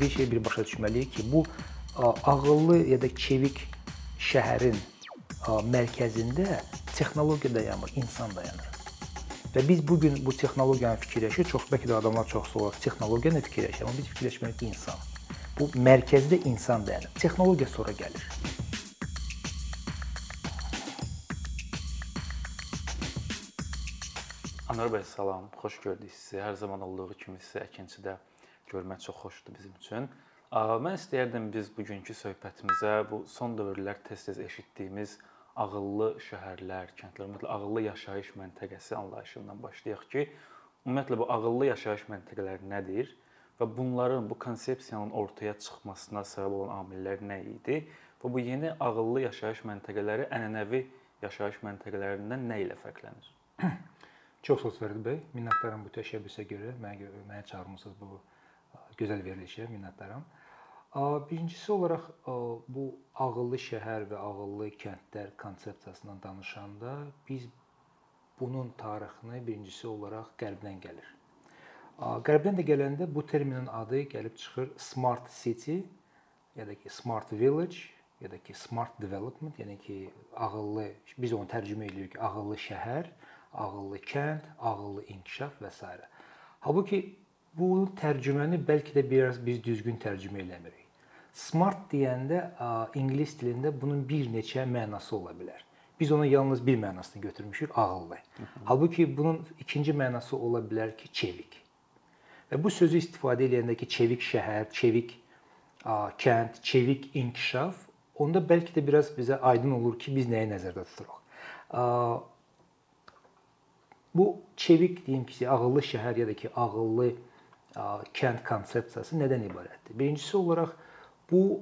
Bir şey bir başa düşməliyik ki, bu ağıllı ya da çevik şəhərin mərkəzində texnologiya dayanmır, insan dayanır. Və biz bu gün bu texnologiyanı fikirləşir, çox bəlkə də adamlar çox soğuk texnologiyanı fikirləşir, amma biz fikirləşməliyik ki, insan. Bu mərkəzdə insan dayanır. Texnologiya sonra gəlir. Anar bəy salam, xoş gördük sizi. Hər zaman olduğu kimi sizi Əkinçidə görmək çox xoşdur bizim üçün. Mən istəyərdim biz bugünkü söhbətimizə bu son dövrlər tez-tez eşitdiyimiz ağıllı şəhərlər, kəndlər, ümumiyyətlə ağıllı yaşayış məntəqəsi anlayışından başlayaq ki, ümumiyyətlə bu ağıllı yaşayış məntəqələri nədir və bunların bu konsepsiyanın ortaya çıxmasına səbəb olan amillər nə idi və bu yeni ağıllı yaşayış məntəqələri ənənəvi yaşayış məntəqələrindən nə ilə fərqlənir? Çox sağ olun Fərid bəy. Minnətdaram bu təşəbbüsə görə. Mənə mənə çağırmısınız bu gözəl verilişə. Minnətdaram. Birincisi olaraq bu ağıllı şəhər və ağıllı kəndlər konsepsiyasından danışanda biz bunun tarixini birincisi olaraq qərbdən gəlir. Qərbdən də gələndə bu terminin adı gəlib çıxır smart city ya da ki smart village ya da ki smart development, yəni ki ağıllı biz onu tərcümə edirik ağıllı şəhər, ağıllı kənd, ağıllı inkişaf və s. Halbuki bu tərcüməni bəlkə də biraz biz düzgün tərcümə eləmirik. Smart deyəndə ingilis dilində bunun bir neçə mənası ola bilər. Biz ona yalnız bir mənasını götürmüşük, ağıllı. Halbuki bunun ikinci mənası ola bilər ki, çevik. Və bu sözü istifadə edəndə ki, çevik şəhər, çevik kənd, çevik inkişaf, onda bəlkə də biraz bizə aydın olur ki, biz nəyi nəzərdə tuturuq. Bu çevik deyim ki, ağıllı şəhər ya da ki, ağıllı kənd konsepsiyası nədən ibarətdir? Birincisi olaraq Bu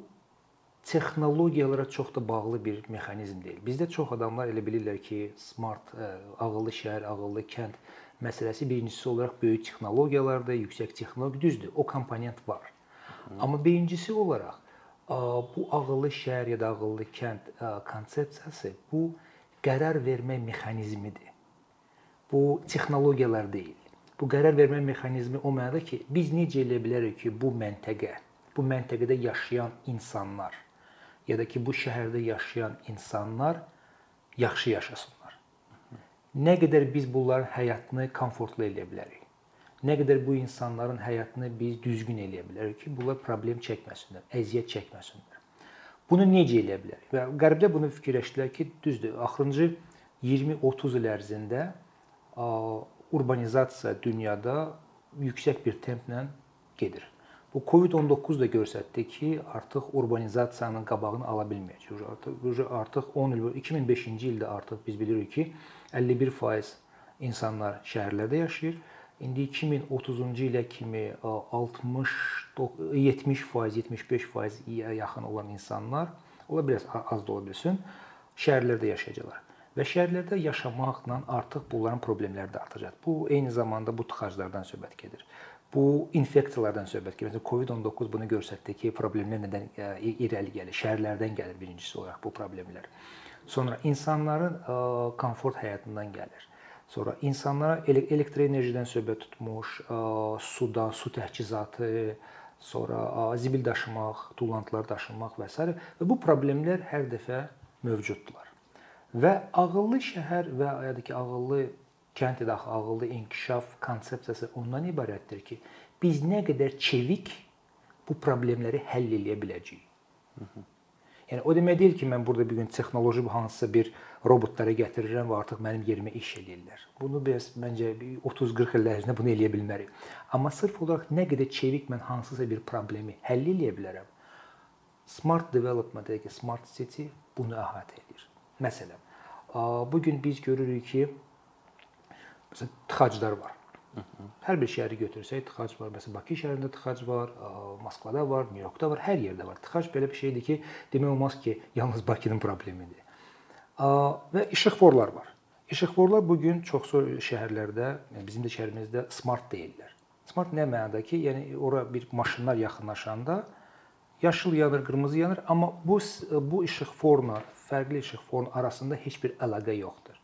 texnologiyalara çox da bağlı bir mexanizm deyil. Bizdə çox adamlar elə bilirlər ki, smart, e, ağıllı şəhər, ağıllı kənd məsələsi birincisi olaraq böyük texnologiyalarda, yüksək texnologiya düzdür. O komponent var. Hı. Amma birincisi olaraq ə, bu ağıllı şəhər ya da ağıllı kənd ə, konsepsiyası bu qərar vermə mexanizmidir. Bu texnologiyalar deyil. Bu qərar vermə mexanizmi o mənada ki, biz necə eləyə bilərik ki, bu məntəqə bu məntəqədə yaşayan insanlar ya da ki bu şəhərdə yaşayan insanlar yaxşı yaşasınlar. Nə qədər biz bunların həyatını komfortlu eləyə bilərik? Nə qədər bu insanların həyatını biz düzgün eləyə bilərik ki, bunlar problem çəkməsinlər, əziyyət çəkməsinlər. Bunu necə eləyə bilərik? Və Qərbdə bunu fikirləşdilər ki, düzdür, axırıncı 20-30 il ərzində urbanizasiya dünyada yüksək bir templə gedir. Bu Covid-19 da göstərdi ki, artıq urbanizasiyanın qabağını ala bilməyəcək. Artıq artıq 10 il 2005-ci ildə artıq biz bilirik ki, 51% insanlar şəhərlərdə yaşayır. İndi 2030-cu ilə kimi 60 70%, 75% yaxın olan insanlar, ola biraz az da ola bilsin, şəhərlərdə yaşayacaqlar. Və şəhərlərdə yaşamaqla artıq bunların problemləri də artacaq. Bu eyni zamanda bu tıxaclardan söhbət gedir. Bu infeksiyalardan söhbət gedir. Məsələn, COVID-19 bunu göstərdi ki, problemlər nədən e, irəli gəlir? Şəhərlərdən gəlir birincisi olaraq bu problemlər. Sonra insanların e, komfort həyatından gəlir. Sonra insanlara elektrik enerjidən söhbət tutmuş, e, sudan, su təchizatı, sonra zibil daşımaq, tullantılar daşımaq və s. və bu problemlər hər dəfə mövcuddurlar. Və ağıllı şəhər və ya da ki, ağıllı kənd daxil ağıllı inkişaf konsepsiyası ondan ibarətdir ki, biz nə qədər çevik bu problemləri həll edə biləcəyik. Yəni o demək deyil ki, mən burada bir gün texnoloji hansısa bir robotlara gətirirəm və artıq mənim yerimə iş eləyirlər. Bunu biraz məncə 30-40 il ərzində bunu eləyə bilmərik. Amma sırf olaraq nə qədər çevik mən hansısa bir problemi həll edə bilərəm. Smart development, yəni smart city bunu əhatə edir. Məsələn, bu gün biz görürük ki, Məsələn, tıxaclar var. Hər bir şəhəri götürsək tıxac var. Məsələn, Bakı şəhərində tıxac var, Moskvada var, Nyu-Yorkda var, hər yerdə var. Tıxac belə bir şeydir ki, demək olmaz ki, yalnız Bakının problemidir. Və işıqforlar var. İşıqforlar bu gün çox şəhərlərdə, yəni bizim də şəhərimizdə smart deyirlər. Smart nə mənada ki, yəni ora bir maşınlar yaxınlaşanda yaşıl yanır, qırmızı yanır, amma bu bu işıqforla fərqli işıqforun arasında heç bir əlaqə yoxdur.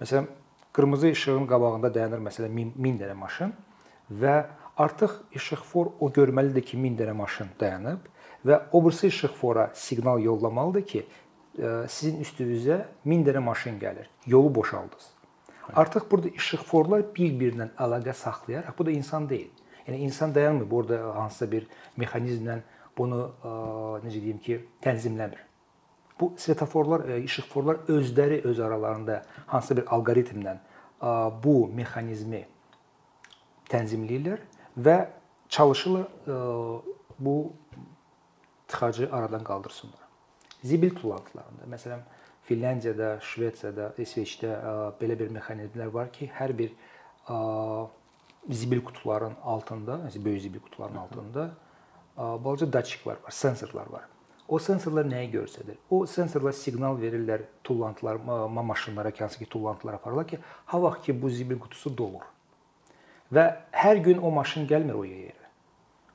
Məsələn, Qırmızı işığın qabağında dayanır məsələn 1000, 1000 dənə maşın. və artıq işıqfor o görməlidir ki, 1000 dənə maşın dayanıb və o birisi işıqfora siqnal yollamalıdır ki, sizin üstünüzə 1000 dənə maşın gəlir. Yolu boşaldınız. Artıq burada işıqforlar bir-birinə əlaqə saxlayaraq, bu da insan deyil. Yəni insan dayanmır burada hansısa bir mexanizmlə bunu necə deyim ki, tənzimləmir. Bu svetoforlar, işıqforlar özləri öz aralarında hansısa bir alqoritmlə bu mexanizmi tənzimləyirlər və çalışırlar bu tıxacı aradan qaldırsınlar. Zibil tullantılarında, məsələn, Finlandiyada, Şvetsiyada, İsveçdə belə bir mexanizmlər var ki, hər bir zibil qutuların altında, yəni böyük zibil qutuların altında balaca datçiklər var, sensorlar var. O sensorlar nəyi göstərir? O sensorlar siqnal verirlər tullantılar, maşınlara, hansı ki, tullantılar aparırlar ki, ha vaxt ki bu zibil qutusu dolur. Və hər gün o maşın gəlmir o yerə.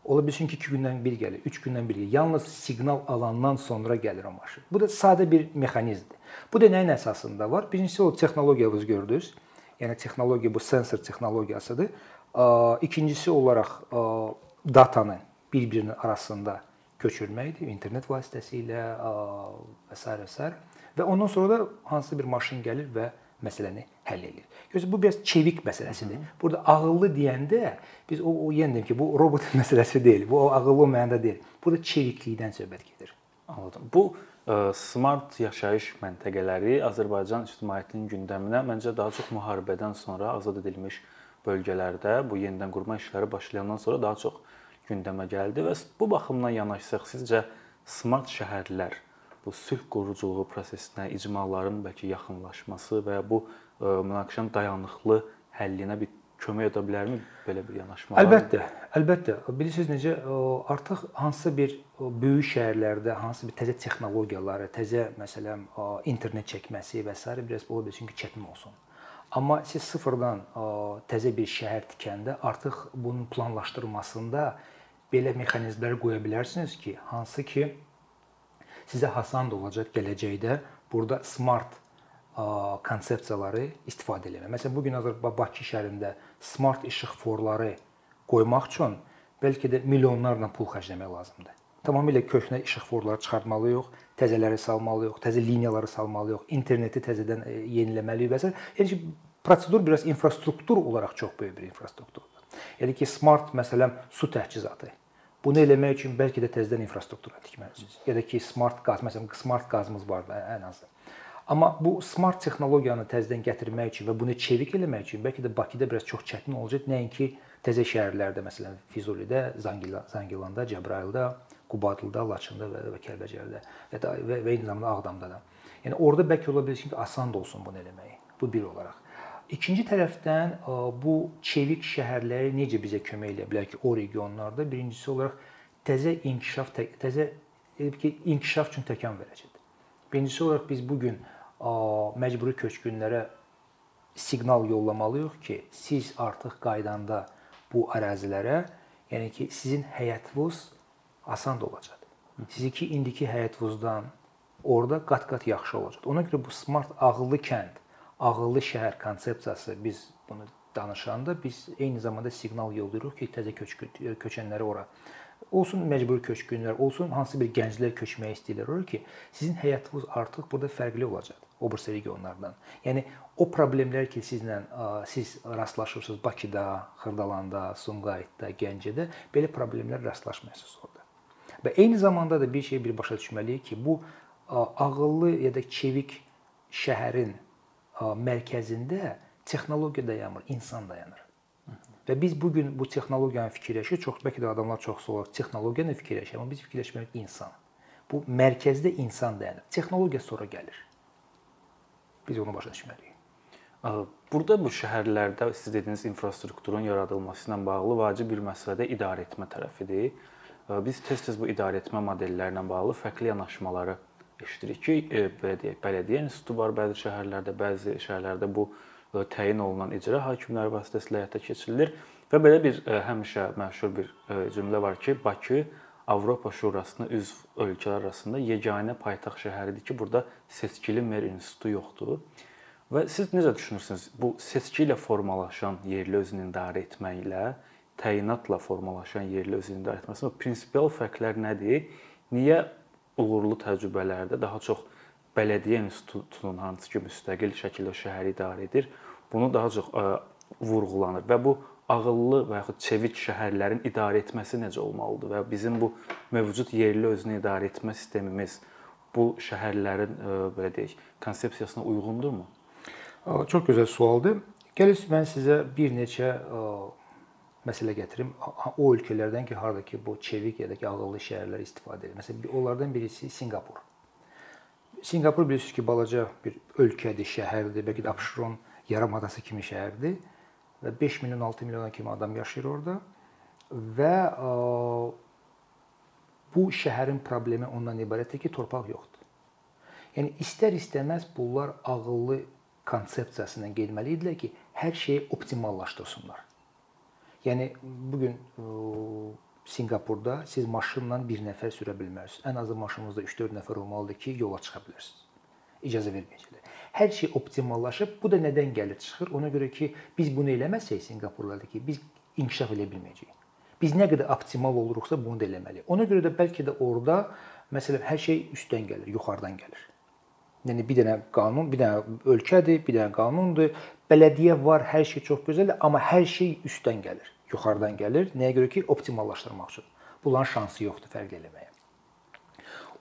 Ola bilsin ki, 2 gündən bir gəlir, 3 gündən bir gəlir. Yalnız siqnal alandan sonra gəlir o maşın. Bu da sadə bir mexanizmdir. Bu da nəyin əsasında var? Birincisi o texnologiyamız gördünüz. Yəni texnologiya bu sensor texnologiyasıdır. İkincisi olaraq datanı bir-birinin arasında köçürməkdir, internet vasitəsilə və s. və s. və ondan sonra da hansısa bir maşın gəlir və məsələni həll edir. Görürsüz, bu biraz çevik məsələsidir. Burada ağıllı deyəndə biz o, o yenə deyim ki, bu robot məsələsi deyil. Bu o ağıllı olmayanda deyil. Burada çeviklikdən söhbət gedir. Anladım. Bu ə, smart yaşayış məntəqələri Azərbaycan ictimaiyyətinin gündəminə məncə daha çox müharibədən sonra azad edilmiş bölgələrdə bu yenidən qurma işləri başlayandan sonra daha çox gündəmə gəldi və bu baxımdan yanaşsaq sizcə smart şəhərlər bu sülh quruculuğu prosesinə, icmaların bəlkə yaxınlaşması və bu e, münaqişənin dayanıqlı həllinə bir kömək edə bilərmi belə bir yanaşma? Əlbəttə, əlbəttə. Bilirsiniz necə artıq hansısa bir böyük şəhərlərdə hansısa bir təzə texnologiyaları, təzə məsələn internet çəkməsi və s. biraz ola bilsin ki, çətin olsun. Amma siz sıfırdan təzə bir şəhər tikəndə artıq bunun planlaşdırılmasında belə mexanizmlər qoya bilərsiniz ki, hansı ki sizə asan da olacaq gələcəkdə burada smart konsepsiyaları istifadə etmək. Məsələn, bu gün Azərbaycan Bakı şəhərində smart işıq forları qoymaq üçün bəlkə də milyonlarla pul xərcləmək lazımdır. Tamamilə köhnə işıq forları çıxartmalıyıq, təzələri salmalıyıq, təzə liniyaları salmalıyıq, interneti təzədən e, yeniləməliyik və s. Yəni ki, prosedur biraz infrastruktur olaraq çox böyük bir infrastrukturdur. Yəni ki, smart məsələn su təchizatı Bunu eləmək üçün bəlkə də təzədən infrastruktura tikməlisiniz. Ya da ki, smart qaz, məsələn, smart qazımız var da ən azı. Amma bu smart texnologiyanı təzədən gətirmək üçün və bunu çevik eləmək üçün bəlkə də Bakıda biraz çox çətin olacaq, nəinki təzə şəhərlərdə, məsələn, Füzulidə, Zangilanda, Cəbrayılda, Qubadlıda, Laçında və, və Kəlbəcərdə və, və, və eyni zamanda Ağdamda da. Yəni orada bəlkə ola bilsin ki, asan da olsun bunu eləmək. Bu bir olaraq. İkinci tərəfdən bu çevik şəhərləri necə bizə kömək edə bilər ki, o regionlarda birincisi olaraq təzə inkişaf təzə ki, inkişaf üçün təkan verəcəkdir. Birincisi olaraq biz bu gün məcburi köçkünlərə siqnal yollamalıyıq ki, siz artıq qaydanda bu ərazilərə, yəni ki, sizin həyatınız asan olacaq. Sizinki indiki həyatınızdan orada qat-qat yaxşı olacaq. Ona görə bu smart ağıllı kənd ağıllı şəhər konsepsiyası biz bunu danışanda biz eyni zamanda siqnal yollayırıq ki, təzə köç köçənləri ora olsun məcburi köçkünlər, olsun hansı bir gənclər köçməyə istəyirlər ora ki, sizin həyatınız artıq burada fərqli olacaq o bir regionlardan. Yəni o problemlər ki, sizlə siz rastlaşırsınız Bakıda, Xırdalanda, Sumqayıtda, Gəncədə belə problemlər rastlaşmırsınız orada. Və eyni zamanda da bir şey bir başa düşməliyik ki, bu ağıllı ya da çevik şəhərin mərkəzində texnologiya dayanmır, insan dayanır. Və biz bu gün bu texnologiyanı fikirləşir, çox bəlkə də adamlar çox soğuk texnologiyanı fikirləşir, amma biz fikirləşmirik insan. Bu mərkəzdə insan dayanır. Texnologiya sonra gəlir. Biz onu başa düşməliyik. Burada bu şəhərlərdə siz dediyiniz infrastrukturun yaradılması ilə bağlı vacib bir məsələ də idarə etmə tərəfidir. Biz tez-tez bu idarə etmə modellərlə bağlı fərqli yanaşmaları eşidirik ki, e, belə deyək, bələdiyyə institutu var bəzi şəhərlərdə, bəzi şəhərlərdə bu e, təyin olunan icra hakimləri vasitəsilə həyata keçirilir və belə bir e, həmişə məşhur bir cümlə var ki, Bakı Avropa Şurasına üzv ölkələr arasında yeganə paytaxt şəhəridir ki, burada seçkili mer institutu yoxdur. Və siz necə düşünürsünüz? Bu seçki ilə formalaşan yerli özünü idarə etməklə təyinatla formalaşan yerli özünü idarə etməsi, o prinsipial fərqlər nədir? Niyə uğurlu təcrübələrdə daha çox bələdiyyə institutunun hansı ki müstəqil şəkildə şəhəri idarə edir, bunu daha çox ə, vurğulanır və bu ağıllı və yaxud çevik şəhərlərin idarə etməsi necə olmalıdır və bizim bu mövcud yerli özünü idarə etmə sistemimiz bu şəhərlərin belə deyək, konsepsiyasına uyğundurmu? Çox gözəl sualdır. Gəlir mən sizə bir neçə məsələ gətirim. O ölkələrdən ki, harda ki bu çevik ya da ki ağıllı şəhərlər istifadə edir. Məsələn, onlardan birisi Sinqapur. Sinqapur bilirsiniz ki, balaca bir ölkədir, şəhərdir, bəlkə də Abşeron yarımadası kimi şəhərdir və 5 milyon 6 milyona kimi adam yaşayır orada və bu şəhərin problemi ondan ibarətdir ki, torpaq yoxdur. Yəni istər-istəməz bunlar ağıllı konsepsiyasından getməli idilər ki, hər şeyi optimallaşdırsınlar. Yəni bu gün Sinqapurda siz maşınla bir nəfər sürə bilmərsiniz. Ən azı maşınınızda 3-4 nəfər olmalıdır ki, yola çıxa bilərsiniz. İcazə verməyəcəklər. Hər şey optimallaşıb. Bu da nədən gəlir çıxır? Ona görə ki, biz bunu eləməsək Sinqapurlarda ki, biz inkişaf edə bilməyəcəyik. Biz nə qədər optimal oluruqsa bunu da eləməliyik. Ona görə də bəlkə də orada məsələn hər şey üstdən gəlir, yuxarıdan gəlir. Yəni bir dənə qanun, bir dənə ölkədir, bir dənə qanundur. Bələdiyyə var, hər şey çox gözəldir, amma hər şey üstdən gəlir, yuxarıdan gəlir. Nəyə görə ki, optimallaşdırmaq üçün. Bunların şansı yoxdur fərq eləməyə.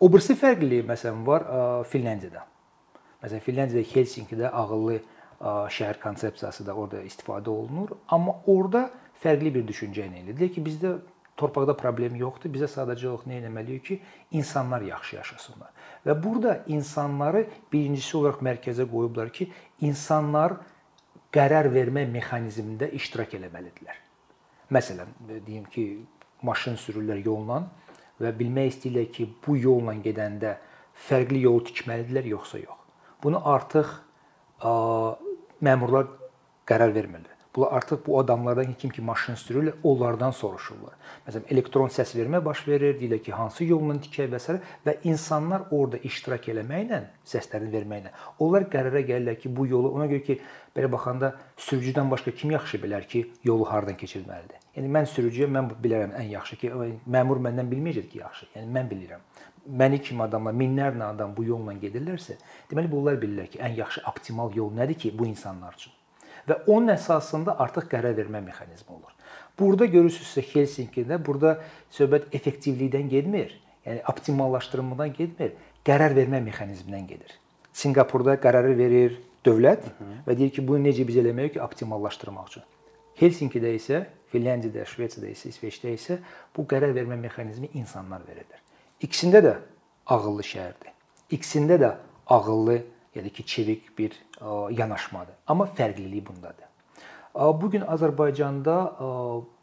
O birisi fərqlilik məsələn var Finlandiyada. Məsələn Finlandiyada Helsinkidə ağıllı şəhər konsepsiyası da orada istifadə olunur, amma orada fərqli bir düşüncə ilə idi. Deyir ki, bizdə torpaqda problem yoxdur. Bizə sadəcə olaraq nə etməliyik ki, insanlar yaxşı yaşasınlar. Və burada insanları birincisi olaraq mərkəzə qoyublar ki, insanlar qərar vermə mexanizmində iştirak etməlidirlər. Məsələn, deyim ki, maşın sürürlər yolla və bilmək istəyirlər ki, bu yolla gedəndə fərqli yol tikməlidirlər yoxsa yox. Bunu artıq ə, məmurlar qərar vermirlər. Bunlar artıq bu adamlardan kim ki maşın sürürlər, onlardan soruşurlar. Məsələn, elektron səs vermə baş verir, deyirlər ki, hansı yolla tikək və s. və insanlar orada iştirak eləməklə, səslərini verməklə, onlar qərara gəlirlər ki, bu yolu ona görə ki, belə baxanda sürücüdən başqa kim yaxşı bilər ki, yolu hardan keçirməlidir? Yəni mən sürücüyəm, mən bilərəm ən yaxşı ki, məmur məndən bilməyəcək ki, yaxşı. Yəni mən bilirəm. Məni kimi adamlar, minlərlə adam bu yolla gedirlərsə, deməli bunlar bilirlər ki, ən yaxşı optimal yol nədir ki, bu insanlar üçün və onun əsasında artıq qərar vermə mexanizmi olur. Burada görürsünüzsə Helsinkidə burada söhbət effektivlikdən getmir, yəni optimallaşdırmadan getmir, qərar vermə mexanizmindən gedir. Sinqapurda qərarı verir dövlət Hı -hı. və deyir ki, bunu necə biz eləməliyik ki, optimallaşdırmaq üçün. Helsinkidə isə, Finlandiyada, Şvetsiyada isə, İsveçdə isə bu qərar vermə mexanizmi insanlar verirlər. İkisində də ağıllı şəhərdir. İkisində də ağıllı ya da ki çevik bir yanaşmadır. Amma fərqlilik bundadır. Bu gün Azərbaycanda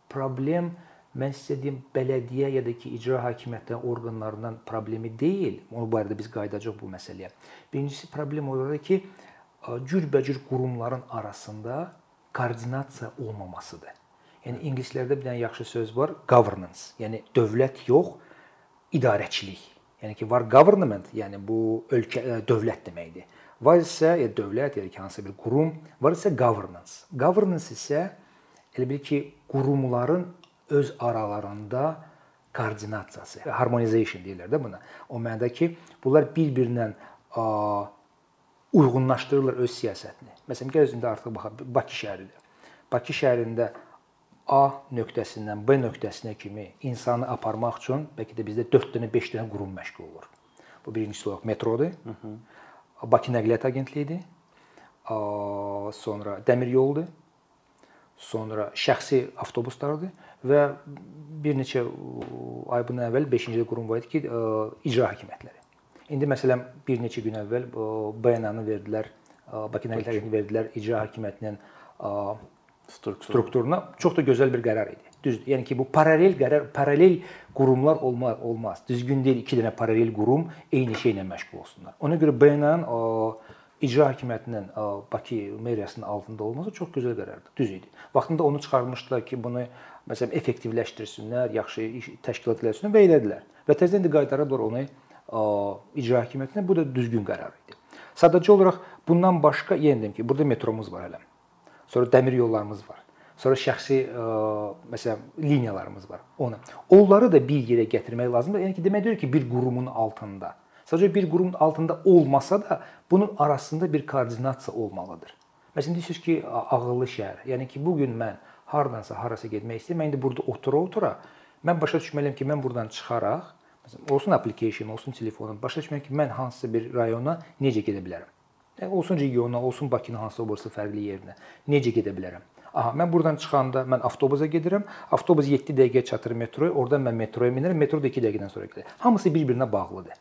problem mən sizə deyim bələdiyyə ya da ki icra hakimiyyəti orqanlarından problemi deyil. O barədə biz qayıdacağıq bu məsələyə. Birincisi problem odur ki, cürbəcür qurumların arasında koordinasiya olmamasıdır. Yəni ingilislərdə bir dənə yaxşı söz var, governance. Yəni dövlət yox, idarəçilik. Yəni ki var government, yəni bu ölkə dövlət deməkdir. Var isə ya dövlət ya hansısa bir qurum, var isə governance. Governance isə elə bil ki qurumların öz aralarında koordinasiyası, harmonization deyirlər də buna. O mənada ki, bunlar bir-birindən uyğunlaşdırırlar öz siyasətini. Məsələn, gəl özündə artıq baxaq Bakı şəhəridir. Bakı şəhərində A nöqtəsindən B nöqtəsinə kimi insanı aparmaq üçün bəlkə də bizdə 4 dənə, 5 dənə qurum məşğul olur. Bu birincisi olaraq metrodur. Hı -hı. Bakı Nəqliyyat Agentliyidir. Sonra dəmir yoludur. Sonra şəxsi avtobuslardır və bir neçə ay bundan əvvəl 5-ci qurum var idi ki, icra hakimiyyətləri. İndi məsələn bir neçə gün əvvəl bəyanatını verdilər, Bakı Nəqliyyat Agentliyi verdilər icra hakimiyyətinin strukturuna. Çox da gözəl bir qərar idi. Düzdür. Yəni ki, bu paralel qərar, paralel qurumlar olmaz, olmaz. Düzgün deyil iki dənə paralel qurum eyni şeylə məşğul olsunlar. Ona görə BNN icra hakimiyyətinin Bakı meriyasının altında olması çox gözəl qərardır. Düz idi. Vaxtında onu çıxarmışdılar ki, bunu məsələn effektivləşdirsinlər, yaxşı təşkilat eləsinlər və elədilər. Və təzədən də qaytarıblar onu icra hakimiyyətinə. Bu da düzgün qərar idi. Sadəcə olaraq bundan başqa yenə deyim ki, burada metromuz var hələ. Sonra dəmir yollarımız var. Sonra şəxsi ə, məsələn liniyalarımız var. Onu. Onları da bir yerə gətirmək lazımdır. Yəni ki, demək deyir ki, bir qurumun altında. Sadəcə bir qurumun altında olmasa da bunun arasında bir koordinasiya olmalıdır. Məsələn deyirsiniz ki, ağıllı şəhər. Yəni ki, bu gün mən hardansa harasa getmək istəyirəm. Mən indi burada otura-otura mən başa düşməliyəm ki, mən burdan çıxaraq, məsələn, olsun application, olsun telefonum, başa düşməliyəm ki, mən hansısa bir rayona necə gedə bilərəm. Yəni olsun regiona, olsun Bakının hansısa birisi fərqli yerinə necə gedə bilərəm. Aha, mən burdan çıxanda mən avtobusa gedirəm. Avtobus 7 dəqiqəyə çatır metroya. Oradan mən metroya minirəm. Metro da 2 dəqiqədən sonra gedir. Hamısı bir-birinə bağlıdır.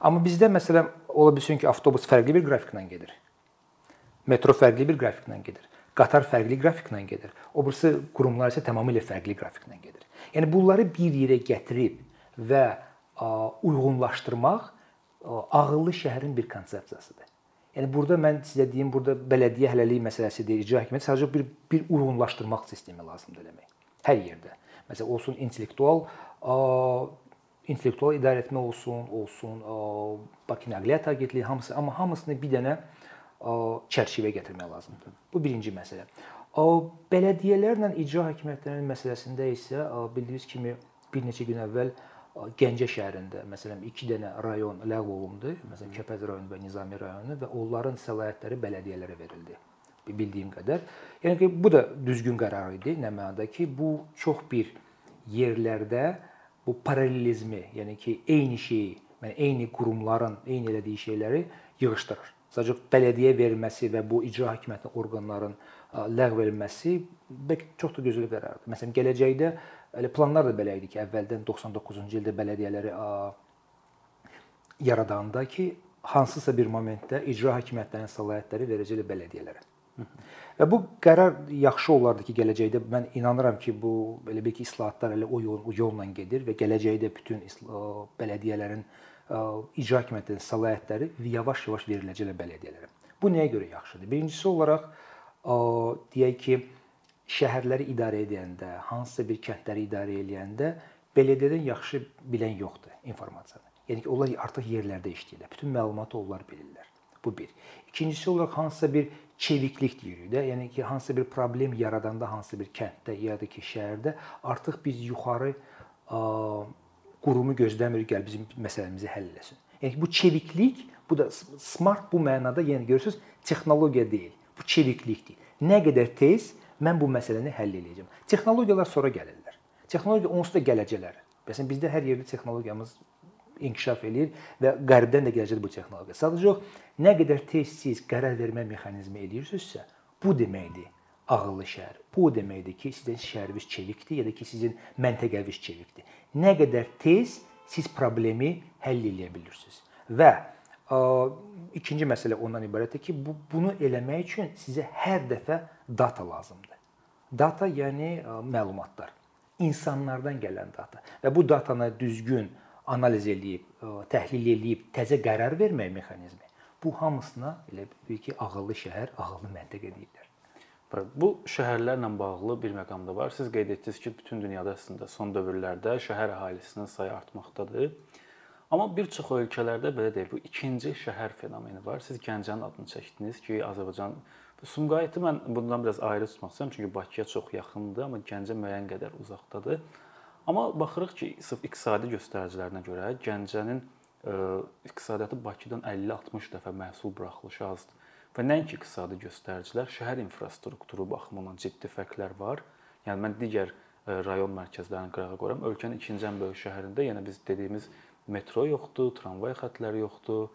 Amma bizdə məsələn ola bilsin ki, avtobus fərqli bir qrafiklə gedir. Metro fərqli bir qrafiklə gedir. Qatar fərqli qrafiklə gedir. O birisi qurumlar isə tamamilə fərqli qrafiklə gedir. Yəni bunları bir yerə gətirib və uyğunlaşdırmaq ağıllı şəhərin bir konsepsiyasıdır. Yəni burada mən sizə deyim, burada bələdiyyə hələlik məsələsidir, icra hakimiyyəti sadəcə bir bir uyğunlaşdırmaq sistemi lazımdır eləmək. Hər yerdə. Məsələn, olsun intellektual intellektual idarəetmə olsun, olsun, Bakı Nəqliyyat Agentliyi hamısı, amma hamısını bir dənə çərçivəyə gətirmək lazımdır. Bu birinci məsələ. Bələdiyyələrlə icra hakimiyyətlərinin məsələsində isə bildiyiniz kimi bir neçə gün əvvəl Gəncə şəhərində məsələn 2 dənə rayon ləğv olundu. Məsələn Kəpəz rayonu və Nizami rayonu və onların səlahiyyətləri bələdiyyələrə verildi. Bildiyim qədər. Yəni ki, bu da düzgün qərar idi. Nə mənada ki, bu çox bir yerlərdə bu paralelizmi, yəni ki, eyni şeyi, yəni eyni qurumların eyni elədiyi şeyləri yığışdırır. Sadəcə bələdiyyə verilməsi və bu icra hakimiyyəti orqanların ləğv edilməsi bəlkə çox da gözəl qərardır. Məsələn, gələcəkdə elə planlar da belə idi ki, əvvəldən 99-cu ildə bələdiyyələri yaradanda ki, hansısa bir momentdə icra hakimiyyətlərinin səlahiyyətləri verəcəklər bələdiyyələrə. Və bu qərar yaxşı olardı ki, gələcəkdə mən inanıram ki, bu belə bir ki, islahatlar elə o yol o yolla gedir və gələcəkdə bütün bələdiyyələrin icra hakimiyyətinin səlahiyyətləri yavaş-yavaş veriləcək bələdiyyələrə. Bu nəyə görə yaxşıdır? Birincisi olaraq deyək ki, şəhərləri idarə edəndə, hansısa bir kəndləri idarə edəndə bələdiyyədən yaxşı bilən yoxdur informasiyanı. Yəni ki, onlar artıq yerlərdə işləyirlər. Bütün məlumatı onlar bilirlər. Bu bir. İkincisi olaraq hansısa bir çeviklik deyirik də, yəni ki, hansısa bir problem yaradanda hansısa bir kənddə ya da ki, şəhərdə artıq biz yuxarı ə, qurumu gözləmirik, gəl bizim məsələmizi həll etsin. Yəni ki, bu çeviklik, bu da smart bu mənada, yəni görürsüz, texnologiya deyil. Bu çeviklikdir. Nə qədər tez mən bu məsələni həll edəcəm. Texnologiyalar sonra gəlirlər. Texnologiya onsuz da gələcəklər. Məsələn, bizdə hər yerdə texnologiyamız inkişaf eləyir və qərbdən də gələcək bu texnologiya. Sadəcə yox, nə qədər tez siz qərar vermə mexanizmi eləyirsinizsə, bu deməkdir ağıllı şəhər. Bu deməkdir ki, sizin şəhəriniz çevikdir ya da ki, sizin məntəqəniz çevikdir. Nə qədər tez siz problemi həll edə bilirsiniz. Və ə, ikinci məsələ ondan ibarətdir ki, bu bunu eləmək üçün sizə hər dəfə data lazımdır. Data yəni ə, məlumatlar, insanlardan gələn data və bu datanı düzgün analiz eləyib, e, təhlil eləyib təzə qərar vermək mexanizmi. Bu hamısına elə bir ki, ağıllı şəhər, ağıllı məntəqə deyirlər. Bu şəhərlərlə bağlı bir məqam da var. Siz qeyd etdiniz ki, bütün dünyada əslində son dövrlərdə şəhər əhalisinin sayı artmaqdadır. Amma bir çox ölkələrdə belə deyil, bu ikinci şəhər fenomeni var. Siz Gəncənin adını çəkdiniz ki, Azərbaycan Sumqayıtı mən bundan biraz ayrı tutmaq istəyirəm, çünki Bakıya çox yaxındır, amma Gəncə müəyyən qədər uzaqdadır. Amma baxırıq ki, sırf iqtisadi göstəricilərinə görə Gəncənin ə, e, iqtisadiyyatı Bakıdan 50-60 dəfə məhsul buraxılışı azdır. Və nəinki iqtisadi göstəricilər, şəhər infrastrukturu baxımından ciddi fərqlər var. Yəni mən digər ə, e, rayon mərkəzlərini qırağa qoyuram. Ölkənin ikinci ən böyük şəhərində yenə biz dediyimiz metro yoxdur, tramvay xətləri yoxdur.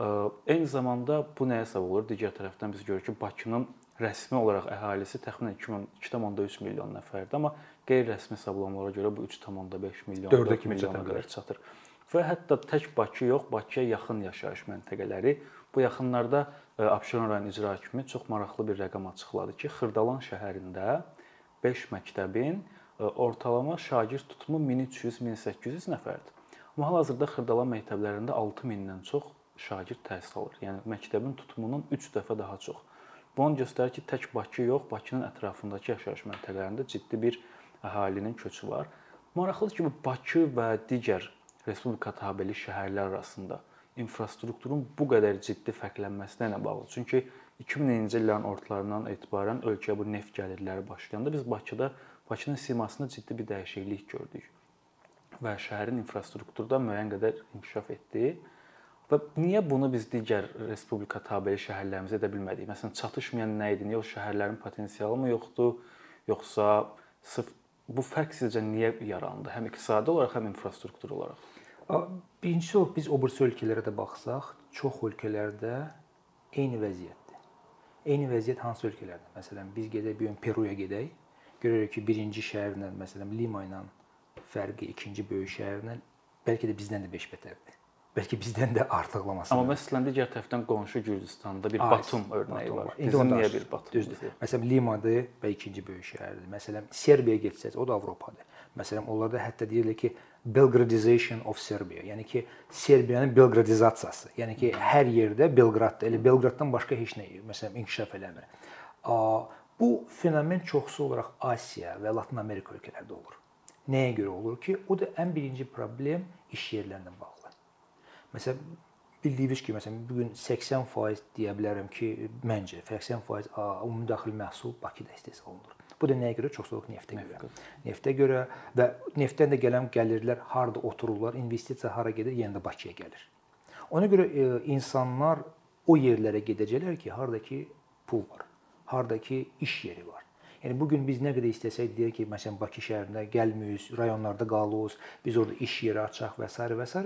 Eyni zamanda bu nəyə səbəb olur? Digər tərəfdən biz görürük ki, Bakının rəsmi olaraq əhalisi təxminən 2.3 milyon nəfərdir, amma qeyri-rəsmi hesablamalara görə bu 3.5 milyon 4 milyona qədər çatır. Və hətta tək Bakı yox, Bakıya yaxın yaşayış məntəqələri bu yaxınlarda Abşeron rayon icra hakimi çox maraqlı bir rəqəm açıqladı ki, Xırdalan şəhərində 5 məktəbin ortalama şagird tutumu 1300-1800 nəfərdir. Amma hal-hazırda Xırdalan məktəblərində 6000-dən çox şagird təhsil alır. Yəni məktəbin tutumunun 3 dəfə daha çox. Bu onu göstərir ki, tək Bakı yox, Bakının ətrafındakı yaşayış məntəqələrində ciddi bir əhalinin köçü var. Maraqlıdır ki, bu Bakı və digər respublika tabeli şəhərlər arasında infrastrukturun bu qədər ciddi fərqlənməsinə ilə bağlı. Çünki 2000-ci illərin ortalarından etibarən ölkəyə bu neft gəlirləri başlayanda biz Bakıda Bakının simasında ciddi bir dəyişiklik gördük və şəhərin infrastrukturda müəyyən qədər inkişaf etdi. Və niyə bunu biz digər respublika tabeyi şəhərlərimizə edə bilmədik? Məsələn, çatışmayan nə idi? Niyə o şəhərlərin potensialı mı yoxdur, yoxsa sırf bu fərq sizcə niyə yarandı? Həm iqtisadi olaraq, həm infrastruktur olaraq. Birincisi olaraq biz o birisi ölkələrə də baxsaq, çox ölkələrdə eyni vəziyyətdir. Eyni vəziyyət hansı ölkələrdə? Məsələn, biz gedək bu gün Peruya gedək. Görürük ki, birinci şəhərlə, məsələn, Lima ilə fərqi ikinci böyük şəhərlə bəlkə də bizdən də 5 bətərdir. Bəlkə bizdən də artıqlaması. Amma məsələn digər tərəfdən qonşu Gürcüstanda bir Batum örnəyi var. Bizim niyə bir Batum? Düzdür. Məsələn Limadır və ikinci böyük şəhərdir. Məsələn Serbiyaya getsəz, o da Avropadır. Məsələn onlarda hətta deyirlər ki Belgradization of Serbia, yəni ki Serbiyanın Belqradizasiyası. Yəni ki hər yerdə Belqradda, elə Belqraddan başqa heç nə məsələn inkişaf eləmir. Bu fenomen çoxsu olaraq Asiya və Latın Amerika ölkələrində olur. Nəyə görə olur ki, o da ən birinci problem iş yerlərinə bağlı. Məsələn, bildiyiniz kimi, məsələn, bu gün 80% deyə bilərəm ki, məncə 80% ümumi daxili məhsul Bakıda istehsal olunur. Bu da nəyə görə? Çoxsuluq neftə görə. Neftə görə və neftdən də gələn gəlirlər harda otururlar, investisiya hara gedir, yenə də Bakıya gəlir. Ona görə e, insanlar o yerlərə gedəcəklər ki, hardakı pul var, hardakı iş yeri var. Yəni bu gün biz nə qədər istəsək deyək ki, məsələn Bakı şəhərində gəlmirik, rayonlarda qalırıq, biz orada iş yeri açaq və s. və s.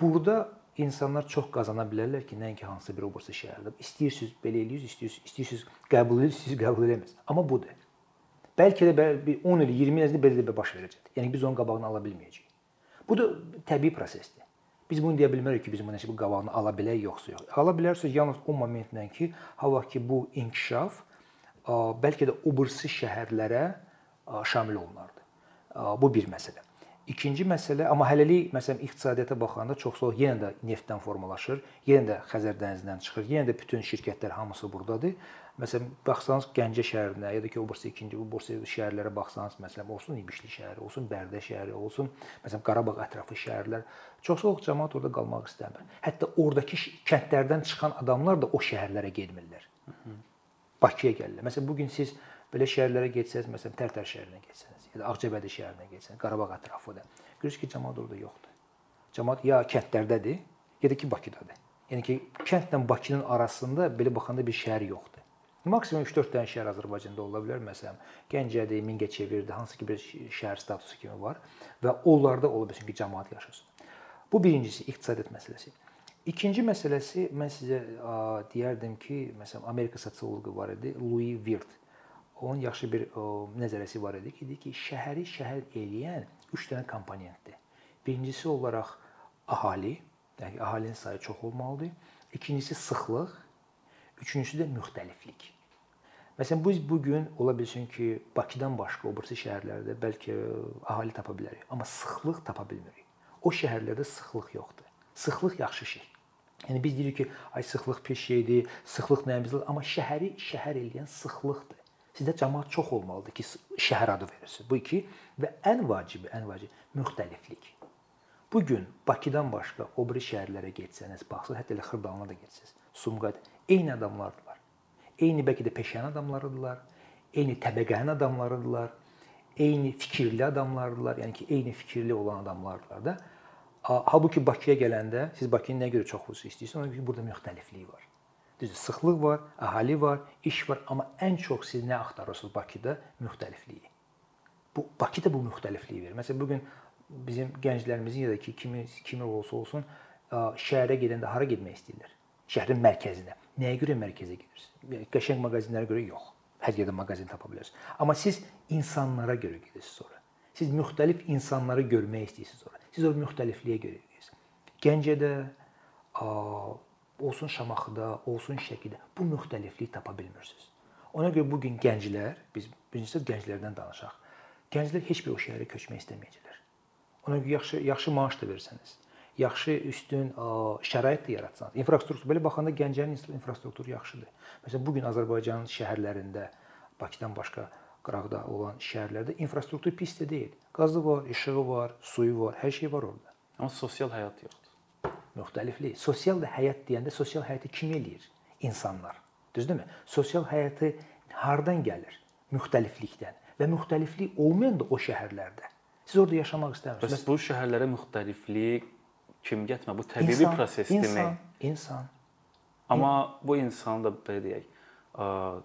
Burada insanlar çox qazana bilərlər ki, nəinki hansısa bir obursa şəhərdə. İstəyirsiniz belə eləyirsiniz, istəyirsiniz, istəyirsiniz qəbul edirsiniz, qəbul eləmirsiniz. Amma budur. Bəlkə də bir 10 il, 20 il belə də baş verəcək. Yəni biz onun qabağını ala bilməyəcəyik. Bu da təbii prosesdir. Biz bunu deyə bilmərik ki, biz bu nəsə bu qabağını ala bilək yoxsa yox. Ala bilərsiniz yalnız o momentdən ki, hava ki bu inkişaf bəlkə də o birisi şəhərlərə şamil olunardı. Bu bir məsələ. İkinci məsələ, amma hələlik məsələn iqtisadiyyata baxanda çox çox yenə də neftdən formalaşır, yenə də Xəzər dənizindən çıxır, yenə də bütün şirkətlər hamısı burdadır. Məsələn, baxsanız Gəncə şəhərinə ya da ki, o birisi ikinci bu borsa şəhərlərə baxsanız, məsələn, olsun İbişli şəhəri, olsun Bərdə şəhəri, olsun məsələn Qarabağ ətrafı şəhərlər, çox çox cəmaət orada qalmaq istəmir. Hətta oradakı kəndlərdən çıxan adamlar da o şəhərlərə getmirlər. Bakıya gəlirlər. Məsələn, bu gün siz belə şəhərlərə getsəz, məsələn, Tərtər şəhərinə getsəniz, ya da Ağcabədi şəhərinə getsəniz, Qarabağ ətrafında, görürsüz ki, cəmaət orada yoxdur. Cəmaət ya kətlərdədir, ya da ki, Bakıdadır. Yəni ki, kəndlə Bakının arasında belə baxanda bir şəhər yoxdur. Maksimum 3-4 dənə şəhər Azərbaycanda ola bilər. Məsələn, Gəncədir, Mingəçevirdir, hansı ki bir şəhər statusu kimi var və onlarda ola bilsin ki, cəmaət yaşasın. Bu birincisi iqtisadiyyat məsələsi. İkinci məsələsi mən sizə deyərdim ki, məsələn Amerika sosioloqu var idi, Louis Wirth. Onun yaxşı bir nəzəriyyəsi var idi ki, dedi ki, şəhəri şəhər eləyən 3 dənə komponentdir. Birincisi olaraq əhali, yəni əhalinin sayı çox olmalıdır. İkincisi sıxlıq, üçüncüsü də müxtəliflik. Məsələn, biz bu gün ola bilsin ki, Bakıdan başqa o birisi şəhərlərdə bəlkə əhali tapa bilərik, amma sıxlıq tapa bilmirik. O şəhərlərdə sıxlıq yoxdur. Sıxlıq yaxşı şey. Yəni biz deyirik ki, ay sıxlıq pis şeydir, sıxlıq nəyimizdir, amma şəhəri şəhər eləyən sıxlıqdır. Sizdə cəmaət çox olmalıdır ki, şəhər adı verirsiniz. Bu iki və ən vacibi, ən vacibi müxtəliflik. Bu gün Bakıdan başqa o biri şəhərlərə getsəniz, baxsınız, hətta elə Xırdalına da getsəniz, Sumqayıt eyni adamlardılar. Eyni bəlkə də peşəyan adamlarıdılar, eyni təbəqənin adamlarıdılar, eyni fikirli adamlardılar, yəni ki, eyni fikirli olan adamlardılar da. Halbuki Bakıya gələndə siz Bakını nəyə görə çox xüsusi istəyirsiniz? Ona görə ki, burada müxtəliflik var. Düzdür, sıxlıq var, əhali var, iş var, amma ən çox siz nə axtarırsınız Bakıda? Müxtəlifliyi. Bu Bakı da bu müxtəlifliyi verir. Məsələn, bu gün bizim gənclərimizin ya da ki, kimi kimi olsa olsun, şəhərə gedəndə hara getmək istəyirlər? Şəhərin mərkəzinə. Nəyə görə mərkəzə gedirsiniz? Qəşəng mağazinlərə görə yox. Hər yerdə mağazin tapa bilərsiniz. Amma siz insanlara görə gedirsiniz sonra. Siz müxtəlif insanları görmək istəyirsiniz ora. Siz o müxtəlifliyə görə edirsiniz. Gəncədə, olsun Şamaxıda, olsun Şəkidə bu müxtəlifliyi tapa bilmirsiniz. Ona görə bu gün gənclər, biz birincisi gənclərdən danışaq. Gənclər heç bir o şəhərə köçmək istəməyəcəklər. Ona görə yaxşı yaxşı maaş da versəniz, yaxşı üstün şərait də yaratsanız, infrastruktur belə baxanda Gəncənin infrastrukturu yaxşıdır. Məsələn, bu gün Azərbaycanın şəhərlərində Bakıdan başqa qıraqda olan şəhərlərdə infrastruktur pis də deyil. Qazı var, işığı var, suyu var, hər şey var orada. Amma sosial həyat yoxdur. Müxtəliflik. Sosial da həyat deyəndə sosial həyatı kim eləyir? İnsanlar. Düzdürmü? Sosial həyatı hardan gəlir? Müxtəliflikdən və müxtəliflik olmayan da o şəhərlərdə. Siz orada yaşamaq istəmirsiniz. Bəs bu şəhərlərə müxtəliflik kim gətirmə? Bu təbii insan, prosesdirmi? İnsan, insan. Amma bu insan da belə deyək,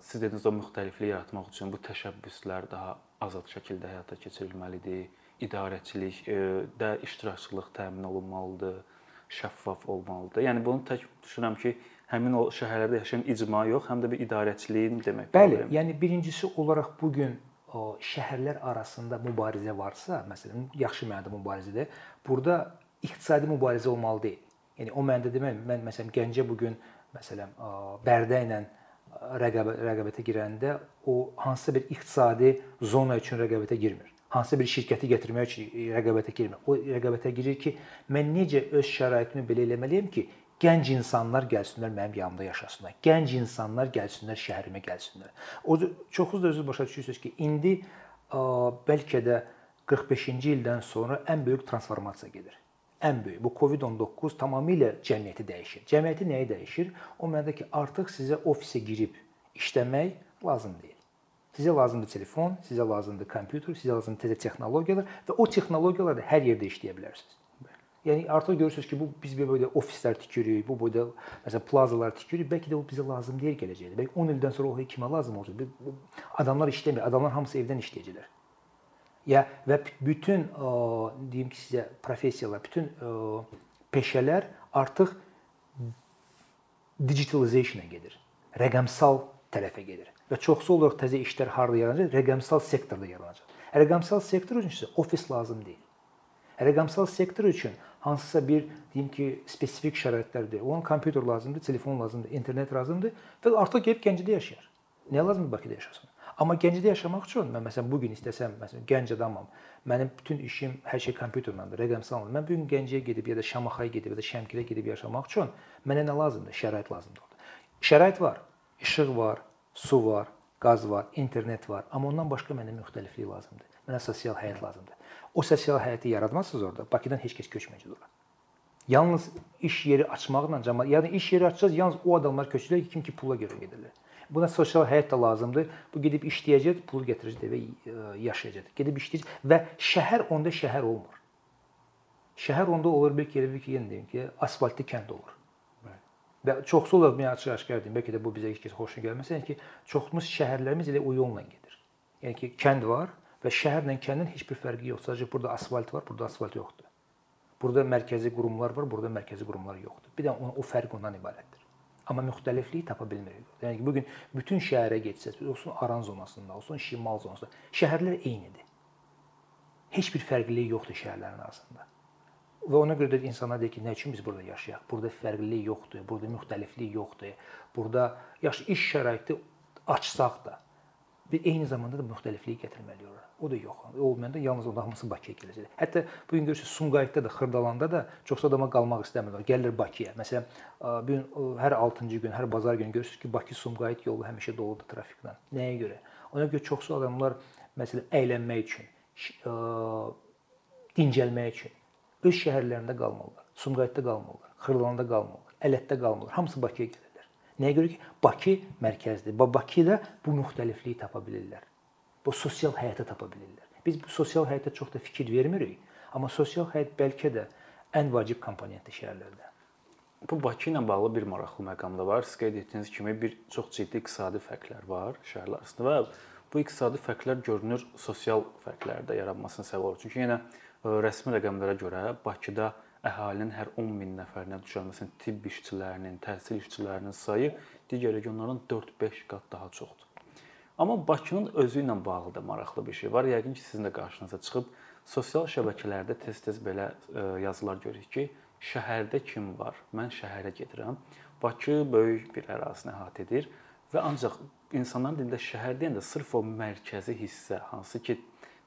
siz dediniz o müxtəlifliyi yaratmaq üçün bu təşəbbüslər daha azad şəkildə həyata keçirilməlidir. İdarəçilik də iştirakçılıq təmin olunmalıdır, şəffaf olmalıdır. Yəni bunu tək düşünürəm ki, həmin o şəhərlərdə yaşayan icma yox, həm də bir idarəçiliyin demək. Bəli, problem. yəni birincisi olaraq bu gün şəhərlər arasında mübarizə varsa, məsələn, yaxşı mənada mübarizədir. Burada iqtisadi mübarizə olmalı deyil. Yəni o mənada demək, mən məsələn Gəncə bu gün məsələn Bərdə ilə rəqabət, rəqabətə girəndə o hansısa bir iqtisadi zona üçün rəqabətə girmir. Hansısa bir şirkəti gətirmək üçün rəqabətə girmir. O rəqabətə girir ki, mən necə öz şəraitimi belə eləməliyəm ki, Gənc insanlar gəlsinlər mənim yanımda yaşasınlar. Gənc insanlar gəlsinlər şəhərimə gəlsinlər. O çoxunuz da özünüz başa düşürsüz ki, indi ə, bəlkə də 45-ci ildən sonra ən böyük transformasiya gedir. Ən böyük. Bu COVID-19 tamamilə cəmiyyəti dəyişir. Cəmiyyəti nəyi dəyişir? O mənada ki, artıq sizə ofisə girib işləmək lazım deyil. Sizə lazımdır telefon, sizə lazımdır kompüter, sizə lazımdır təzə texnologiyalar və o texnologiyalarla hər yerdə işləyə bilərsiniz. Yəni artıq görürsüz ki, bu biz belə ofislər tikirik, bu boyda məsələn plazalar tikirik. Bəlkə də o bizə lazım deyil gələcəkdə. Bəlkə 10 ildən sonra o kimə lazım olacaq? Adamlar işləmir. Adamlar hamısı evdən işləyəcəklər. Ya və bütün ə, deyim ki, sizə professiyalar, bütün ə, peşələr artıq digitalization-a gedir. Rəqəmsal tərəfə gedir. Və çoxsu olaraq təzə işlər harda yaranacaq? Rəqəmsal sektorda yaranacaq. Rəqəmsal sektor üçün isə ofis lazım deyil. Rəqəmsal sektor üçün hansısa bir deyim ki, spesifik şəraitlərdir. Onun kompüter lazımdır, telefon lazımdır, internet lazımdır və artıq gəlib Gəncədə yaşayır. Nə lazımdır Bakıda yaşasın? Amma Gəncədə yaşamaq üçün mən məsələn bu gün istəsəm, məsələn Gənc adamam. Mənim bütün işim hər şey kompüterlədir, rəqəmsaldır. Mən bu gün Gəncəyə gedib ya da Şamaxaya gedib ya da Şəmkirə gedib yaşamaq üçün mənə nə lazımdır? Şərait lazımdır orada. Şərait var, işıq var, su var, qaz var, internet var, amma ondan başqa mənə müxtəliflik lazımdır. Mənə sosial həyat lazımdır. O sosial həyatı yaratmazsınız orada. Bakıdan heç kəs köçməyəcək ora. Yalnız iş yeri açmaqla cəmaət, yəni iş yeri açacağız, yalnız o adamlar köçürlər ki, kim ki pula görə gedirlər. Buna sosial həyat da lazımdır. Bu gedib işləyəcək, pul gətirəcək və e, yaşayacaq. Gedib işləyəcək və şəhər onda şəhər olmur. Şəhər onda olur bəlkə elə bir ki, yenə deyim ki, asfaltlı kənd olur. Və çoxsu olaraq mən açıq-aşkar deyim, bəlkə də bu bizə heç kəs xoşuna gəlməsə, yəni ki, çoxumuz şəhərlərimiz elə o yolla gedir. Yəni ki, kənd var, və şəhərlə kəndin heç bir fərqi yoxdur. Sadəcə burada asfalt var, burada asfalt yoxdur. Burada mərkəzi qurumlar var, burada mərkəzi qurumlar yoxdur. Bir də o, o fərq ondan ibarətdir. Amma müxtəlifliyi tapa bilmirik. Yəni ki, bu gün bütün şəhərə getsəz, olsun Aran zonasında, olsun Şimal zonasında, şəhərlər eynidir. Heç bir fərqlilik yoxdur şəhərlərin arasında. Və ona görə də insanlar deyir ki, nə üçün biz burada yaşayaq? Burada fərqlilik yoxdur, burada müxtəliflik yoxdur. Burada yaş iş şəraiti açsaq da, bir eyni zamanda da müxtəlifliyi gətirməli ora. O da yox. Olmayanda yalnız onda hamısı Bakıya gələcək. Hətta bu gün görürsüz Sumqayıtda da, Xırdalanda da çox adama qalmaq istəmirlər. Gəlirlər Bakıya. Məsələn, bu gün hər 6-cı gün, hər bazar günü görürsüz ki, Bakı-Sumqayıt yolu həmişə doludur trafiklə. Nəyə görə? Ona görə çoxsu adamlar məsələn əylənmək üçün, dincəlmək üçün öz şəhərlərində qalmalılar. Sumqayıtda qalmalılar, Xırdalanda qalmalılar, Ələtdə qalmalılar. Hamısı Bakıya gəlir. Nəyə görə ki, Bakı mərkəzdir. Bakıda bu müxtəlifliyi tapa bilirlər. Bu sosial həyata tapa bilirlər. Biz bu sosial həyata çox da fikir vermirik, amma sosial həyat bəlkə də ən vacib komponentdir şəhərlərdə. Bu Bakı ilə bağlı bir maraqlı məqam da var. Siz qeyd etdiyiniz kimi bir çox ciddi iqtisadi fərqlər var şəhərlər arasında və bu iqtisadi fərqlər görünür sosial fərqlərin də yaranmasına səbəb olur. Çünki yenə rəsmi rəqəmlərə görə Bakıda əhalinin hər 10 min nəfərinə düşən məsələn tibb işçilərinin, təhsil işçilərinin sayı digər regionlardan 4-5 qat daha çoxdur. Amma Bakının özü ilə bağlı da maraqlı bir şey var. Yəqin ki, sizin də qarşınıza çıxıb sosial şəbəkələrdə tez-tez belə e, yazılar görürük ki, şəhərdə kim var? Mən şəhərə gedirəm. Bakı böyük bir ərazini əhatə edir və ancaq insanların dilində şəhər deyəndə sırf o mərkəzi hissə, hansı ki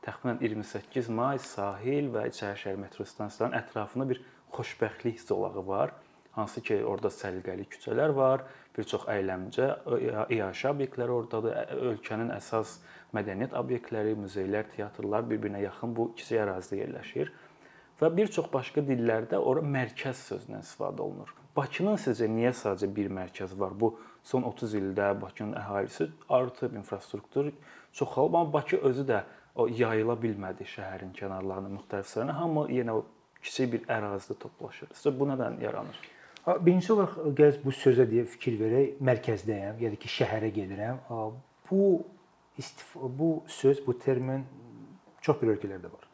təxminən 28 may sahil və İçərişəhər metro stansiyalarının ətrafında bir xoşbəxtlik zolağı var. Hansı ki, orada səliqəli küçələr var, bir çox əyləncə, iaşə obyektləri ordadır. Ölkənin əsas mədəniyyət obyektləri, muzeylər, teatrlar bir-birinə yaxın bu kiçik ərazidə yerləşir. Və bir çox başqa dillərdə ora mərkəz sözündən istifadə olunur. Bakının sizcə niyə sadəcə bir mərkəz var? Bu son 30 ildə Bakının əhalisi artıb, infrastruktur çoxalıb, amma Bakı özü də o yayıla bilmədi şəhərin kənarlarına, müxtəlif sayına. Hamı yenə o kiçik bir ərazidə toplaşır. Sizcə bu nədən yaranır? Birinci olaraq gəl bu sözə deyə fikir verək. Mərkəzdəyəm, yəni ki, şəhərə gedirəm. Bu istif bu söz, bu termin çox bir ölkələrdə var.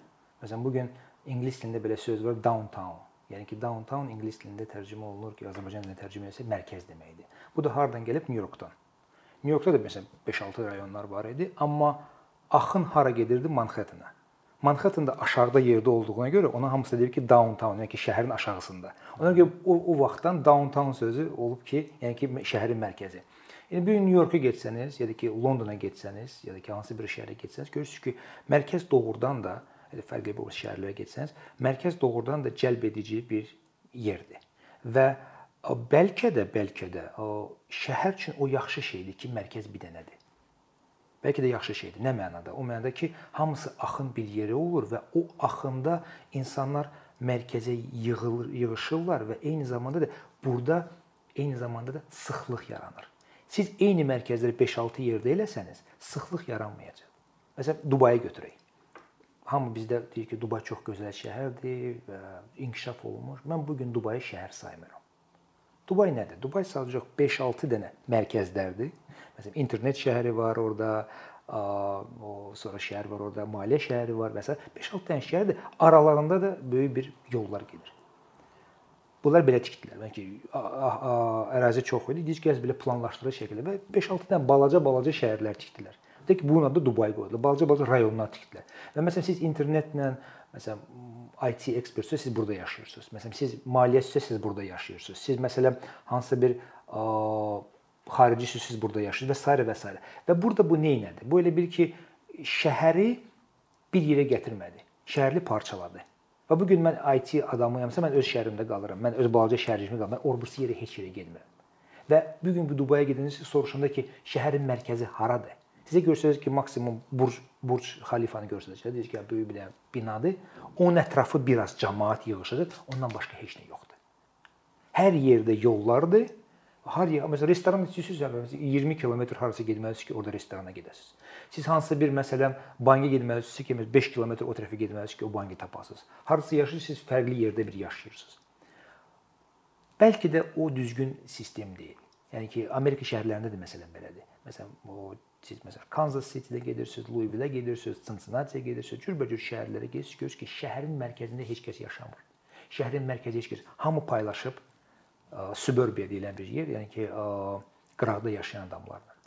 Məsələn, bu gün ingilis dilində belə söz var downtown. Yəni ki, downtown ingilis dilində tərcümə olunur ki, Azərbaycan dilində tərcümə etsək mərkəz deməkdir. Bu da hardan gəlib? New Yorkdan. New Yorkda da məsələn 5-6 rayonlar var idi, amma axın hara gedirdi? Manhattana. Manhattan da aşağıda yerdə olduğuna görə ona hamısı deyir ki, downtown, yəni ki, şəhərin aşağısında. Ona görə o, o vaxtdan downtown sözü olub ki, yəni ki, şəhərin mərkəzi. Yəni bir New Yorka getsəniz, ya da ki, Londona getsəniz, ya da ki, hansı bir şəhərə getsəniz, görürsüz ki, mərkəz doğrudan da elə fərqli bir şəhərlərə getsəniz, mərkəz doğrudan da cəlb edici bir yerdir. Və bəlkə də, bəlkə də şəhər üçün o yaxşı şeydir ki, mərkəz bir dənədir. Bəlkə də yaxşı şeydir. Nə mənada? O mənada ki, hamısı axın bir yerə olur və o axında insanlar mərkəzə yığılır, yığılırlar və eyni zamanda da burada eyni zamanda da sıxlıq yaranır. Siz eyni mərkəzləri 5-6 yerdə eləsəniz, sıxlıq yaranmayacaq. Məsələn, Dubayı götürək. Hamı bizdə deyir ki, Dubay çox gözəl şəhərdir və inkişaf olunmuş. Mən bu gün Dubayı şəhər saymıram. Dubay nədir? Dubay sadəcə 5-6 dənə mərkəzlərdir. Məsələn, internet şəhəri var orada, o sonra şəhər var orada, maliyyə şəhəri var və s. 5-6 dənə şəhərdir. Aralarında da böyük bir yollar gedir. Bunlar belə tikdilər. Bəlkə ərazi çox idi. Kəs belə planlaşdırır şəkildə və 5-6 dənə balaca-balaca şəhərlər tikdilər. Deyək ki, bunun adı Dubay qoyuldu. Balaca-balaca rayonlar tikdilər. Və məsələn siz internetlə məsələn IT ekspertsə siz burada yaşayırsınız. Məsələn, siz maliyyəçisə siz burada yaşayırsınız. Siz məsələn hansısa bir ə, xarici siz burada yaşayırsınız və s. və s. Və burada bu nə idi? Bu elə bir ki, şəhəri bir yerə gətirmədi. Şəhərli parçaladı. Və bu gün mən IT adamıyamsa mən öz şəhərimdə qalıram. Mən öz balaca şəhərimdə qalıram. Mən orbusu yerə heç yerə getmirəm. Və bu gün bu Dubaya gedəndə soruşanda ki, şəhərin mərkəzi haradır? Sizə göstərəcək ki, maksimum Burj Burj Xalifanı göstərəcək. Deyir ki, böyük bir binadır. Onun ətrafı biraz cəmaət yığılacaq. Ondan başqa heç nə yoxdur. Hər yerdə yollardır. Hər yer, məsələn, restoran istəyirsiniz, 20 kilometr harasa getməlisiniz ki, orada restorana gedəsiniz. Siz hansısa bir məsələn banka getməlisiniz ki, 5 kilometr o tərəfə getməlisiniz ki, o bankı tapasınız. Harasa yaşayırsınız, fərqli yerdə bir yaşayırsınız. Bəlkə də o düzgün sistem deyil. Yəni ki, Amerika şəhərlərində də məsələn belədir. Məsələn, o siz məsələn Kansas City-də gedirsiniz, Louisville-ə gedirsiniz, Cincinnati-yə gedirsiniz, cürbəcür şəhərlərə gedirsiniz, görürsüz ki, şəhərin mərkəzində heç kəs yaşamır. Şəhərin mərkəzi heç kəs hamı paylaşıb suburbiya deyilən bir yer, yəni ki, qıraqda yaşayan adamlarla.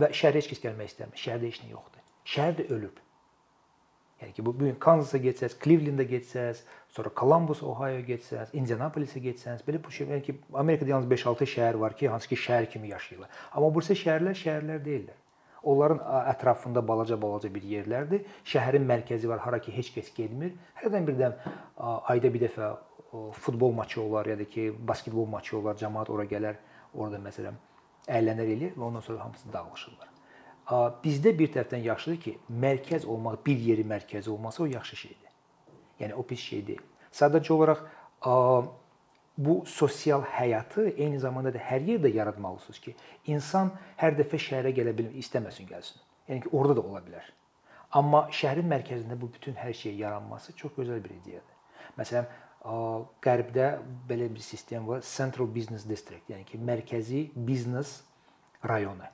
Və şəhərə heç kəs gəlmək istəmir. Şəhərdə heç nə yoxdur. Şəhər də ölüb. Yəni ki, bu bu gün Kansasa getsəz, Cleveland-a getsəz, sonra Columbus, Ohio getsəz, Indianapolis-ə getsəz, belə bu şey, yəni ki, Amerikada yalnız 5-6 şəhər var ki, hansı ki, şəhər kimi yaşayırlar. Amma bursa şəhərlər şəhərlər deyillər. Onların ətrafında balaca-balaca bir yerlərdir. Şəhərin mərkəzi var, hara ki heç kəs getmir. Hərdən birdən ayda bir dəfə futbol maçı olar ya da ki, basketbol maçı olar, cəmaət ora gələr, orada məsələn əylənər eləyir və ondan sonra hamısı dağılışırlar. Bizdə bir tərəfdən yaxşıdır ki, mərkəz olmaq, bir yeri mərkəzi olması o yaxşı şeydir. Yəni o pis şey deyil. Sadəcə olaraq bu sosial həyatı eyni zamanda da hər yerdə yaratmalısınız ki, insan hər dəfə şəhərə gələ bilmir, istəməsin gəlsin. Yəni ki, orada da ola bilər. Amma şəhərin mərkəzində bu bütün hər şey yaranması çox gözəl bir ideyadır. Məsələn, Qərbdə belə bir sistem var, Central Business District, yəni ki, mərkəzi biznes rayonu.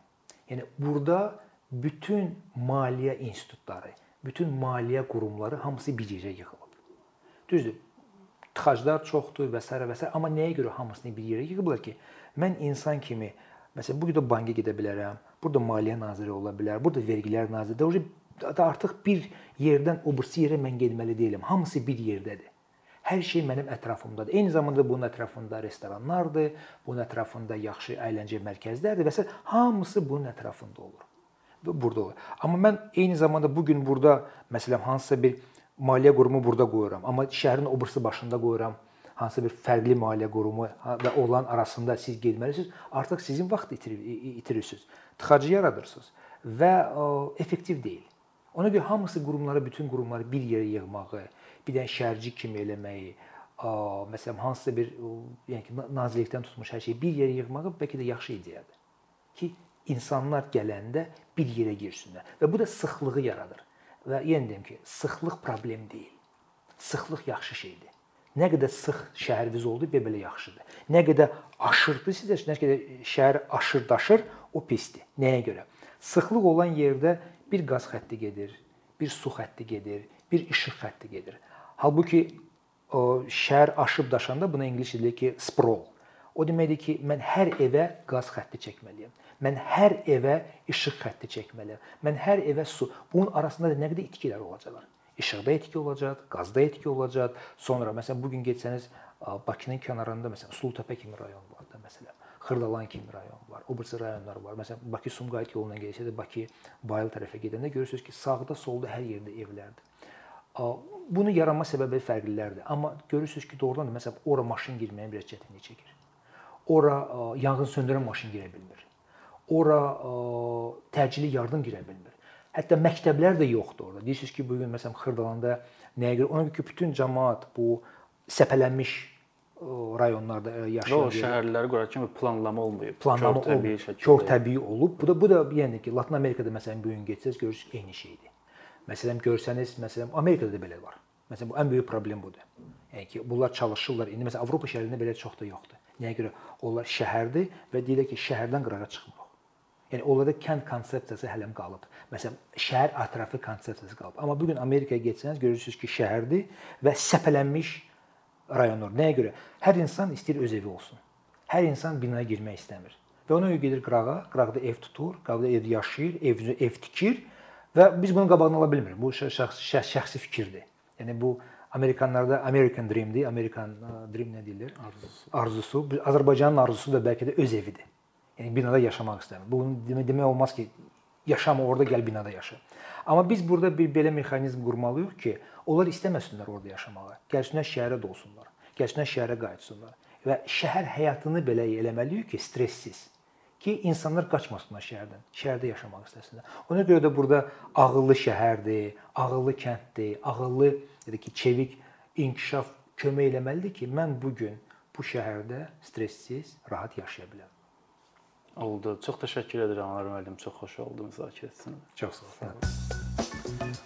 Yəni burada bütün maliyyə institutları, bütün maliyyə qurumları hamısı bir yerə yığılıb. Düzdür, tıxaclar çoxdur və s. və s. amma nəyə görə hamısını bir yerə yığıblar ki, mən insan kimi məsələn bu gün də banka gedə bilərəm, burada maliyyə naziri ola bilər, burada vergilər naziri də artıq bir yerdən o birisi yerə mən getməli deyiləm. Hamısı bir yerdədir. Hər şey mənim ətrafımdadır. Eyni zamanda bunun ətrafında restoranlardır, bunun ətrafında yaxşı əyləncə mərkəzləridir və s. hamısı bunun ətrafında olur. Burada olur. Amma mən eyni zamanda bu gün burada məsələn hansısa bir maliyyə qurumu burada qoyuram, amma şəhərin o birisi başında qoyuram. Hansısa bir fərqli maliyyə qurumu və olan arasında siz getməlisiniz. Artıq sizin vaxt itir itirirsiniz. Tıxacı yaradırsınız və effektiv deyil. Ona görə hamısı qurumları, bütün qurumları bir yerə yığmağı, bir dənə şəhərci kimi eləməyi, məsələn hansısa bir yəni ki, nazirlikdən tutmuş hər şeyi bir yerə yığmağı bəlkə də yaxşı ideyadır. Ki insanlar gələndə bir yerə girsinlər və bu da sıxlığı yaradır. Və yenə deyim ki, sıxlıq problem deyil. Sıxlıq yaxşı şeydir. Nə qədər sıx şəhəriniz oldu, belə yaxşıdır. Nə qədər aşırdı sizə, nə qədər şəhər aşır daşır, o pisdir. Nəyə görə? Sıxlıq olan yerdə bir qaz xətti gedir, bir su xətti gedir, bir işıq xətti gedir. Halbuki o şəhər aşıb daşanda buna ingilis dilində ki, sprawl. O deməkdir ki, mən hər evə qaz xətti çəkməliyəm. Mən hər evə işıq xətti çəkməliyəm. Mən hər evə su. Bunun arasında da nə qədər itkilər olacaqlar. İşıqda etki olacaq, qazda etki olacaq. Sonra məsələn bu gün getsəniz Bakının kənarında məsələn Sulutəpə kimi rayon var da məsələn. Xırdalan kimi rayon var. O birisi rayonlar var. Məsələn Bakı-Sumqayıt yolundan gedirsəz, Bakı Bayıl tərəfə gedəndə görürsüz ki, sağda, solda hər yerdə evlərdir. Bunu yaranma səbəbi fərqlilərdir. Amma görürsüz ki, doğrudan da məsələn ora maşın girməyə biraz çətinlik çəkir. Ora yanğın söndürən maşın girə bilmir. Ora təcili yardım girə bilmir. Hətta məktəblər də yoxdur orada. Deyirsiniz ki, bu gün məsələn Xırdalanda nəyə görə? Ona görə ki, bütün cəmaət bu səpələnmiş rayonlarda yaşayan. O şəhərləri qura kimi planlama olmayıb. Planlama kör təbii şəkildə. Kör təbii olub. Bu da bu da yəni ki, Latın Amerikada məsələn bu gün getsəz görürsüz eyni şeydir. Məsələn görsəniz, məsələn Amerikada da belə var. Məsələn bu ən böyük problem budur. Yəni ki, bunlar çalışırlar. İndi məsələn Avropa şəhərlərində belə çox da yoxdur. Nəyə görə? Onlar şəhərdir və deyirlər ki, şəhərdən qırağa çıxmırıq. Yəni onlarda kənd konsepsiyası hələm qalıb. Məsələn, şəhər ətrafı konsepsiyası qalıb. Amma bu gün Amerikaya getsəniz görürsüz ki, şəhərdir və səpələnmiş rayonlar. Nəyə görə? Hər insan istəyir öz evi olsun. Hər insan binaya girmək istəmir. Və ona görə gedir qırağa, qıraqda ev tutur, qıraqda ev yaşayır, ev ev tikir və biz bunun qabağını ala bilmirik. Bu şəxsi, şəxsi fikirdir. Yəni bu Amerikanlarda American Dream'dir. American Dream nə deyirlər? Arzusu. Arzusu. Azərbaycanın arzusu da bəlkə də öz evidir. Yəni binada yaşamaq istəmir. Bu demək, olmaz ki, yaşama orada gəl binada yaşa. Amma biz burada bir belə mexanizm qurmalıyıq ki, onlar istəməsinlər orada yaşamağı. Gəlsinlər şəhərə dolsunlar. Gəlsinlər şəhərə qayıtsınlar. Və şəhər həyatını belə eləməliyik ki, stressiz ki, insanlar qaçmasınlar şəhərdən. Şəhərdə yaşamaq istəsinlər. Ona görə də burada ağıllı şəhərdir, ağıllı kənddir, ağıllı dedi ki, çevik inkişaf kömək eləməlidir ki, mən bu gün bu şəhərdə stressiz, rahat yaşaya bilərəm. Oldu. Çox təşəkkür edirəm Anar müəllim. Çox xoş oldu müzakirəsinə. Çox sağ olun.